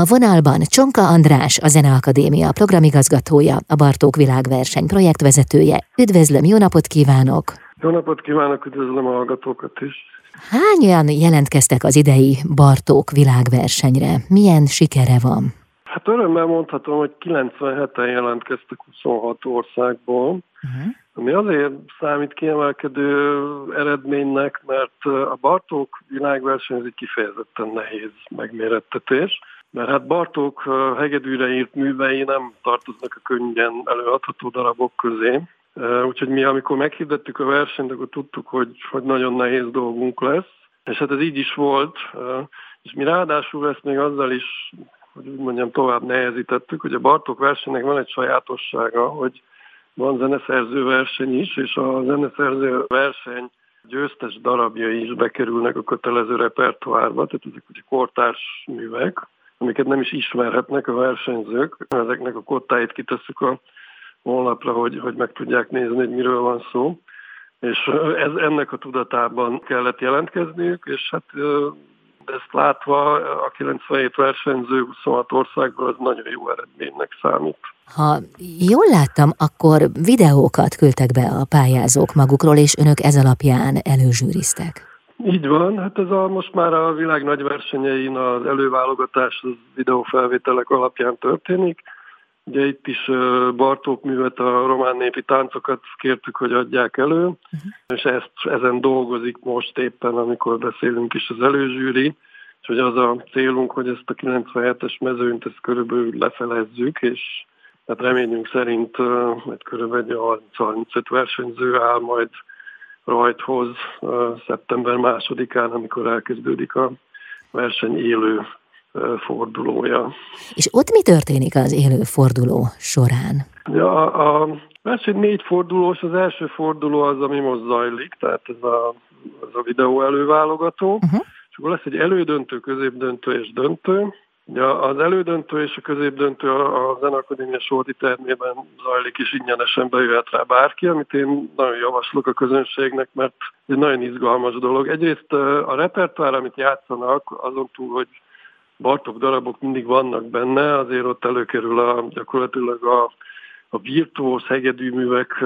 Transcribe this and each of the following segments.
A vonalban Csonka András, a Zeneakadémia programigazgatója, a Bartók világverseny projektvezetője. Üdvözlöm, jó napot kívánok! Jó napot kívánok, üdvözlöm a hallgatókat is! Hányan jelentkeztek az idei Bartók világversenyre? Milyen sikere van? Hát örömmel mondhatom, hogy 97-en jelentkeztek 26 országból, uh-huh. ami azért számít kiemelkedő eredménynek, mert a Bartók világverseny ez egy kifejezetten nehéz megmérettetés mert hát Bartók hegedűre írt művei nem tartoznak a könnyen előadható darabok közé. Úgyhogy mi, amikor meghirdettük a versenyt, akkor tudtuk, hogy, hogy nagyon nehéz dolgunk lesz. És hát ez így is volt. És mi ráadásul ezt még azzal is, hogy úgy mondjam, tovább nehezítettük, hogy a Bartók versenynek van egy sajátossága, hogy van zeneszerző verseny is, és a zeneszerző verseny győztes darabjai is bekerülnek a kötelező repertoárba, tehát ezek ugye kortárs művek, amiket nem is ismerhetnek a versenyzők. Ezeknek a kottáit kitesszük a honlapra, hogy, hogy meg tudják nézni, hogy miről van szó. És ez, ennek a tudatában kellett jelentkezniük, és hát ezt látva a 97 versenyző 26 országból az nagyon jó eredménynek számít. Ha jól láttam, akkor videókat küldtek be a pályázók magukról, és önök ez alapján előzsűriztek. Így van, hát ez a, most már a világ nagy versenyein az előválogatás az videófelvételek alapján történik. Ugye itt is Bartók művet, a román népi táncokat kértük, hogy adják elő, uh-huh. és ezt, ezen dolgozik most éppen, amikor beszélünk is az előzsűri, és hogy az a célunk, hogy ezt a 97-es mezőnyt ezt körülbelül lefelezzük, és hát reményünk szerint hogy körülbelül 30-35 versenyző áll majd rajthoz szeptember másodikán, amikor elkezdődik a verseny élő fordulója. És ott mi történik az élő forduló során? Ja, a verseny négy fordulós, az első forduló az, ami most zajlik, tehát ez a, ez a videó előválogató, uh-huh. és akkor lesz egy elődöntő, középdöntő és döntő, Ja, az elődöntő és a középdöntő a Zenakadémia Sordi termében zajlik, és ingyenesen bejöhet rá bárki, amit én nagyon javaslok a közönségnek, mert ez nagyon izgalmas dolog. Egyrészt a repertoár, amit játszanak, azon túl, hogy Bartok darabok mindig vannak benne, azért ott előkerül a, gyakorlatilag a, a virtuóz hegedűművek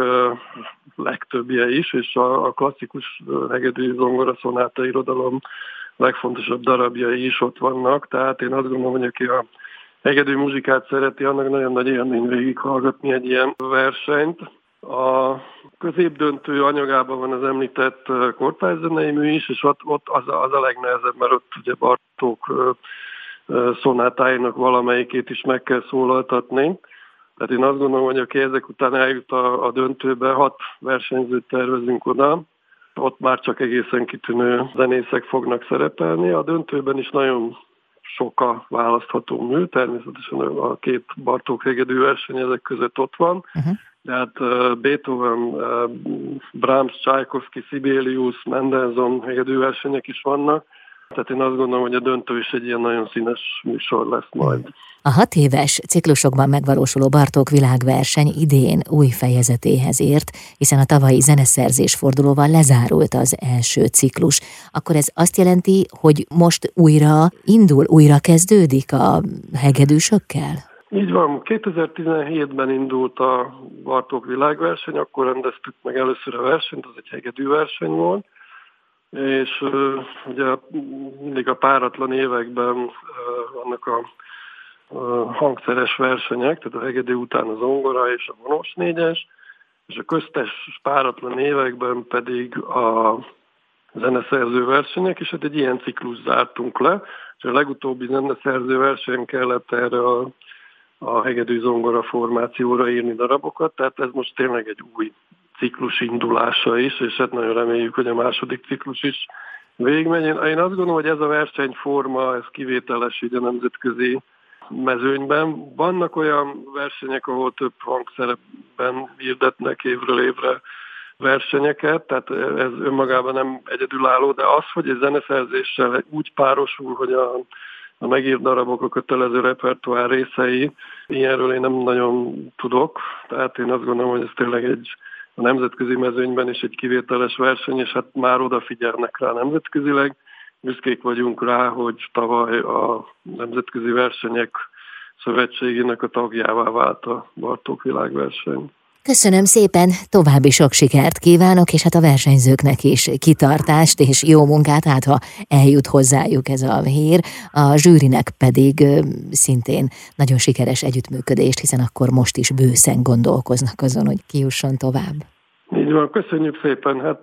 legtöbbje is, és a, a klasszikus hegedű zongora szonáta irodalom legfontosabb darabjai is ott vannak, tehát én azt gondolom, hogy aki a hegedű muzsikát szereti, annak nagyon nagy élmény végighallgatni egy ilyen versenyt. A középdöntő anyagában van az említett kortályzenei mű is, és ott, ott az, az a legnehezebb, mert ott ugye Bartók szonátáinak valamelyikét is meg kell szólaltatni. Tehát én azt gondolom, hogy aki ezek után eljut a, a döntőbe, hat versenyzőt tervezünk oda, ott már csak egészen kitűnő zenészek fognak szerepelni. A döntőben is nagyon sok a választható mű, természetesen a két Bartók hegedű verseny ezek között ott van, uh-huh. de hát Beethoven, Brahms, Tchaikovsky, Sibelius, Mendelssohn hegedű versenyek is vannak, tehát én azt gondolom, hogy a döntő is egy ilyen nagyon színes műsor lesz majd. A hat éves ciklusokban megvalósuló Bartók világverseny idén új fejezetéhez ért, hiszen a tavalyi zeneszerzés fordulóval lezárult az első ciklus. Akkor ez azt jelenti, hogy most újra indul, újra kezdődik a hegedűsökkel? Így van, 2017-ben indult a Bartók világverseny, akkor rendeztük meg először a versenyt, az egy hegedűverseny volt, és ugye mindig a páratlan években vannak a uh, hangszeres versenyek, tehát a hegedű után az ongora és a vonós négyes, és a köztes páratlan években pedig a zeneszerző versenyek, és hát egy ilyen ciklus zártunk le, és a legutóbbi zeneszerző verseny kellett erre a, a hegedű zongora formációra írni darabokat, tehát ez most tényleg egy új ciklus indulása is, és hát nagyon reméljük, hogy a második ciklus is végigmegy. Én, én azt gondolom, hogy ez a versenyforma, ez kivételes így a nemzetközi mezőnyben. Vannak olyan versenyek, ahol több hangszerben hirdetnek évről évre versenyeket, tehát ez önmagában nem egyedülálló, de az, hogy egy zeneszerzéssel úgy párosul, hogy a, a megírt darabok a kötelező repertoár részei, ilyenről én nem nagyon tudok, tehát én azt gondolom, hogy ez tényleg egy a nemzetközi mezőnyben is egy kivételes verseny, és hát már odafigyelnek rá nemzetközileg, büszkék vagyunk rá, hogy tavaly a Nemzetközi Versenyek Szövetségének a tagjává vált a Bartók világverseny. Köszönöm szépen, további sok sikert kívánok, és hát a versenyzőknek is kitartást és jó munkát, hát ha eljut hozzájuk ez a hír, a zsűrinek pedig szintén nagyon sikeres együttműködést, hiszen akkor most is bőszen gondolkoznak azon, hogy kiusson tovább. Így van, köszönjük szépen. Hát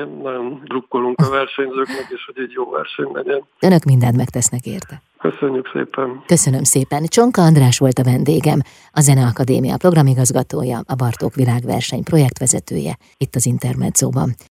én nagyon drukkolunk a versenyzőknek, és hogy egy jó verseny legyen. Önök mindent megtesznek érte. Köszönjük szépen. Köszönöm szépen. Csonka András volt a vendégem, a Zeneakadémia programigazgatója, a Bartók Világverseny projektvezetője itt az Intermedzóban.